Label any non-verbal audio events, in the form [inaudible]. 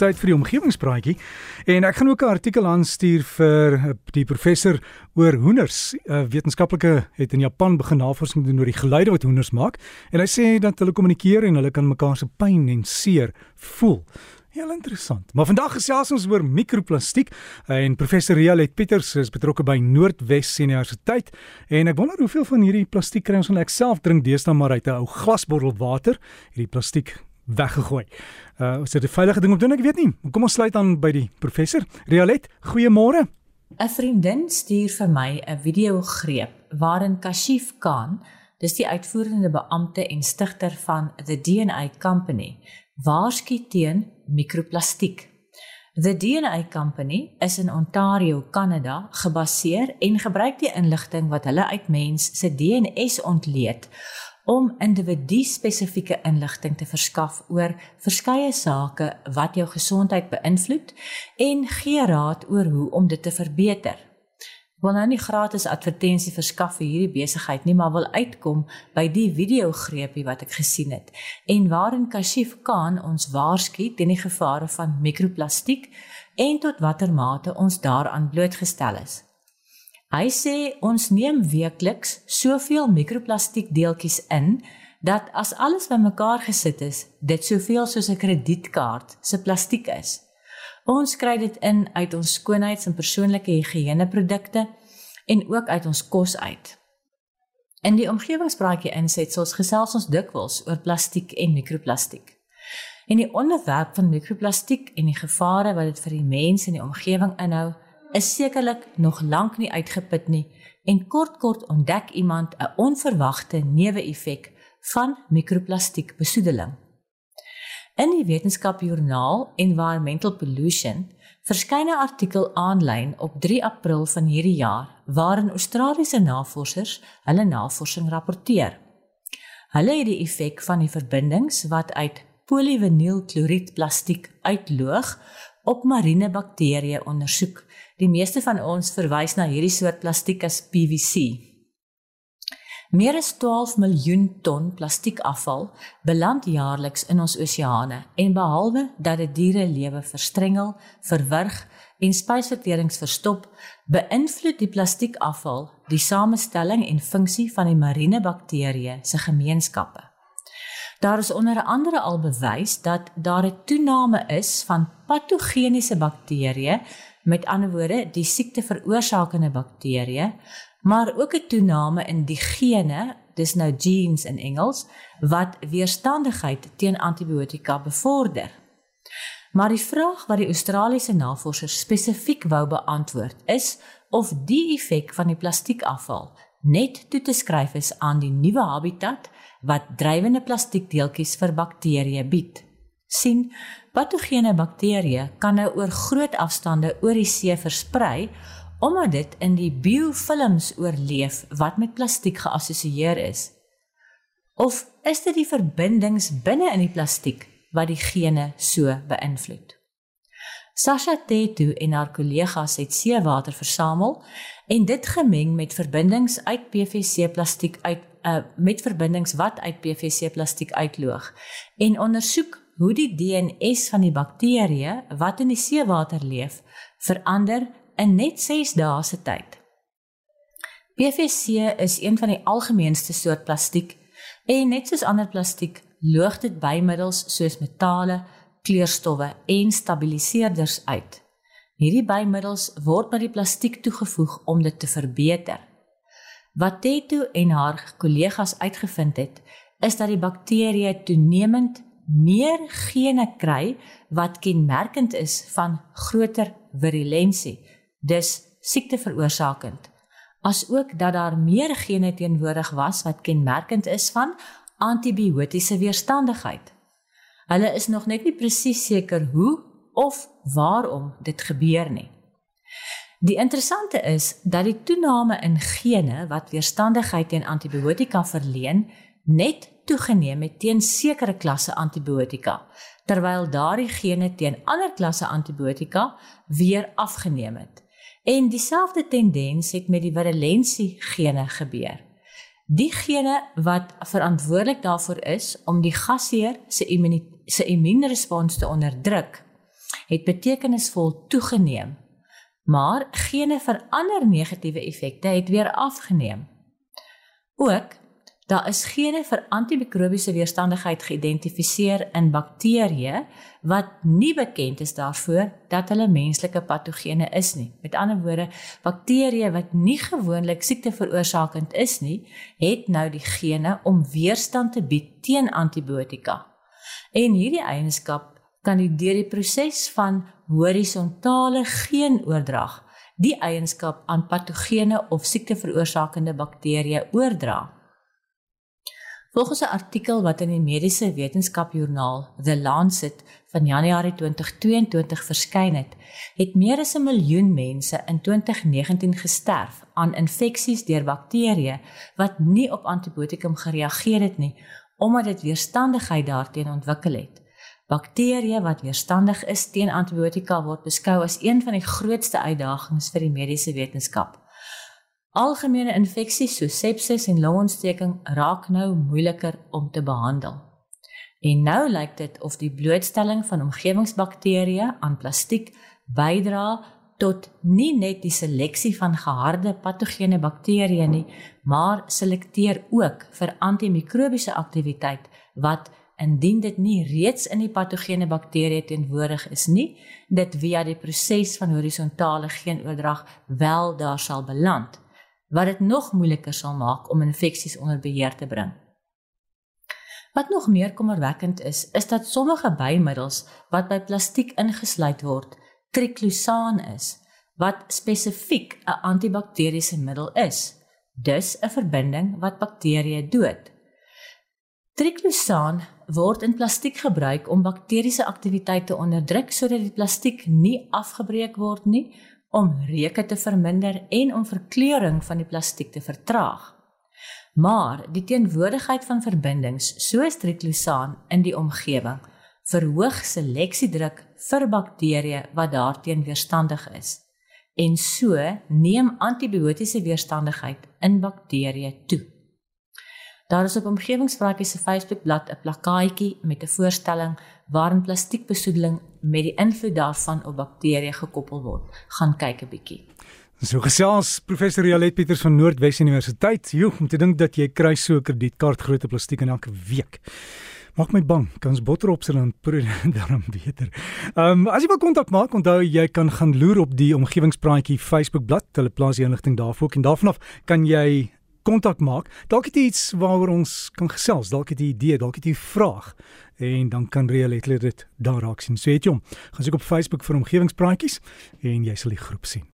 tyd vir die omgewingspraatjie en ek gaan ook 'n artikel aanstuur vir eh, die professor oor hoenders. 'n uh, Wetenskaplike het in Japan begin navorsing doen oor die geluide wat hoenders maak en hy sê dat hulle kommunikeer en hulle kan mekaar se pyn en seer voel. Heel interessant. Maar vandag gesels ons oor mikroplastiek en professor Rialet Pieters is betrokke by Noordwes Universiteit en ek wonder hoeveel van hierdie plastiek kry ons al ek self drink deesdae maar uit 'n ou glasbottel water. Hierdie plastiek weggegooi. Uh is dit 'n veilige ding om te doen? Ek weet nie. Kom ons sluit aan by die professor. Rialet, goeiemôre. 'n Vriendin stuur vir my 'n videogreep waarin Kashif Khan, dis die uitvoerende beampte en stigter van the DNA Company, waarsku teen mikroplastiek. The DNA Company is in Ontario, Kanada, gebaseer en gebruik die inligting wat hulle uit mens se DNS ontleed om individu-spesifieke inligting te verskaf oor verskeie sake wat jou gesondheid beïnvloed en gee raad oor hoe om dit te verbeter. Wil nou nie gratis advertensie verskaf vir hierdie besigheid nie, maar wil uitkom by die videogreepie wat ek gesien het en waarin Kashif Khan ons waarsku teen die gevare van mikroplastiek en tot watter mate ons daaraan blootgestel is. Hy sê ons neem weekliks soveel mikroplastiek deeltjies in dat as alles bymekaar gesit is, dit soveel soos 'n kredietkaart se plastiek is. Ons kry dit in uit ons skoonheids- en persoonlike higiëneprodukte en ook uit ons kos uit. In die omgewingspraatjie insetsels gesels ons dikwels oor plastiek en mikroplastiek. En die onderwerp van mikroplastiek en die gevare wat dit vir die mens en die omgewing inhou, is sekerlik nog lank nie uitgeput nie en kort kort ontdek iemand 'n onverwagte neeweffek van mikroplastiek besoedeling. In die wetenskapjoernaal Environmental Pollution verskyn 'n artikel aanlyn op 3 April van hierdie jaar waarin Australiese navorsers hulle navorsing rapporteer. Hulle het die effek van die verbindings wat uit polyvinylkloried plastiek uitloog op marine bakterieë ondersoek Die meeste van ons verwys na hierdie soort plastiek as PVC. Meer as 12 miljoen ton plastiekafval beland jaarliks in ons oseane en behalwe dat dit diere lewe verstrengel, verwrig en spysverterings verstop, beïnvloed die plastiekafval die samestelling en funksie van die marine bakterieë se gemeenskappe. Daar is onder andere al bewys dat daar 'n toename is van patogeniese bakterieë Met ander woorde, die siekte veroorsakende bakterieë, maar ook 'n toename in die gene, dis nou genes in Engels, wat weerstandigheid teen antibiotika bevorder. Maar die vraag wat die Australiese navorsers spesifiek wou beantwoord is of die effek van die plastiekafval net toe te skryf is aan die nuwe habitat wat drywende plastiekdeeltjies vir bakterieë bied sien patogene bakterieë kan nou oor groot afstande oor die see versprei omdat dit in die biofilms oorleef wat met plastiek geassosieer is. Of is dit die verbindings binne in die plastiek wat die gene so beïnvloed? Sasha Tetu en haar kollegas het seewater versamel en dit gemeng met verbindings uit PVC plastiek uit uh, met verbindings wat uit PVC plastiek uitloog en ondersoek hoe die DNS van die bakterieë wat in die seewater leef verander in net 6 dae se tyd. PVC is een van die algemeenste soort plastiek en net soos ander plastiek loog dit bymiddels soos metale, kleurstowwe en stabiliseerders uit. Hierdie bymiddels word by die plastiek toegevoeg om dit te verbeter. Wat Teto en haar kollegas uitgevind het, is dat die bakterieë toenemend meer gene kry wat kenmerkend is van groter virulensie, dus siekte veroorsakend, asook dat daar meer gene teenwoordig was wat kenmerkend is van antibiotiese weerstandigheid. Hulle is nog net nie presies seker hoe of waarom dit gebeur nie. Die interessante is dat die toename in gene wat weerstandigheid teen antibiotika verleen, net toegeneem het teen sekere klasse antibiotika, terwyl daardie gene teen ander klasse antibiotika weer afgeneem het. En dieselfde tendens het met die virulensie gene gebeur. Die gene wat verantwoordelik daarvoor is om die gasheer se immuun se immuunrespons te onderdruk, het betekenisvol toegeneem, maar gene vir ander negatiewe effekte het weer afgeneem. Ook Daar is gene vir antimikrobiese weerstandigheid geïdentifiseer in bakterieë wat nie bekend is daarvoor dat hulle menslike patogene is nie. Met ander woorde, bakterieë wat nie gewoonlik siekte veroorsakend is nie, het nou die gene om weerstand te bied teen antibiotika. En hierdie eienskap kan deur die proses van horisontale geenoordrag die eienskap aan patogene of siekte veroorsakende bakterieë oordra. Volgens 'n artikel wat in die Mediese Wetenskapjoernaal The Lancet van Januarie 2022 verskyn het, het meer as 'n miljoen mense in 2019 gesterf aan infeksies deur bakterieë wat nie op antibiotikum gereageer het nie, omdat dit weerstandigheid daarteen ontwikkel het. Bakterieë wat weerstandig is teen antibiotika word beskou as een van die grootste uitdagings vir die mediese wetenskap. Algemene infeksies soos sepsis en longontsteking raak nou moeiliker om te behandel. En nou lyk dit of die blootstelling van omgewingsbakterieë aan plastiek bydra tot nie net die seleksie van geharde patogene bakterieë nie, maar selekteer ook vir antimikrobiese aktiwiteit wat indien dit nie reeds in die patogene bakterieë teenwoordig is nie, dit via die proses van horisontale geenoordrag wel daar sal beland wat dit nog moeiliker sal maak om infeksies onder beheer te bring. Wat nog meer kommerwekkend is, is dat sommige bymiddels wat by plastiek ingesluit word, triclosan is, wat spesifiek 'n antibakteriese middel is, dus 'n verbinding wat bakterieë dood. Triclosan word in plastiek gebruik om bakteriese aktiwiteit te onderdruk sodat die plastiek nie afgebreek word nie, om reuke te verminder en om verkleuring van die plastiek te vertraag. Maar die teenwoordigheid van verbindings soos triclosan in die omgewing verhoog seleksiedruk vir bakterieë wat daarteen weerstandig is. En so neem antibiotiese weerstandigheid in bakterieë toe. Daar is op omgewingsvragie se Facebookblad 'n plakkaatjie met 'n voorstelling waarin plastiekbesoedeling met die invloed daarvan op bakterieë gekoppel word. Gaan kyk 'n bietjie. So gesels professor Jalet Pieters van Noordwes Universiteit. Joe, om te dink dat jy kry so 'n kredietkaart grootte plastiek in elke week. Maak my bang. Kans botter op sy land [laughs] daarom beter. Ehm um, as jy wil kontak maak, onthou jy kan gaan loer op die omgewingspraatjie Facebookblad. Hulle plaas die inligting daarvoor en daarvan af kan jy kontak maak. Dalk het jy iets waaroor ons kan gesels, dalk het jy 'n idee, dalk het jy 'n vraag en dan kan Realiteit dit daar raak sien. So het jy hom. Gaan soek op Facebook vir omgewingspraatjies en jy sal die groep sien.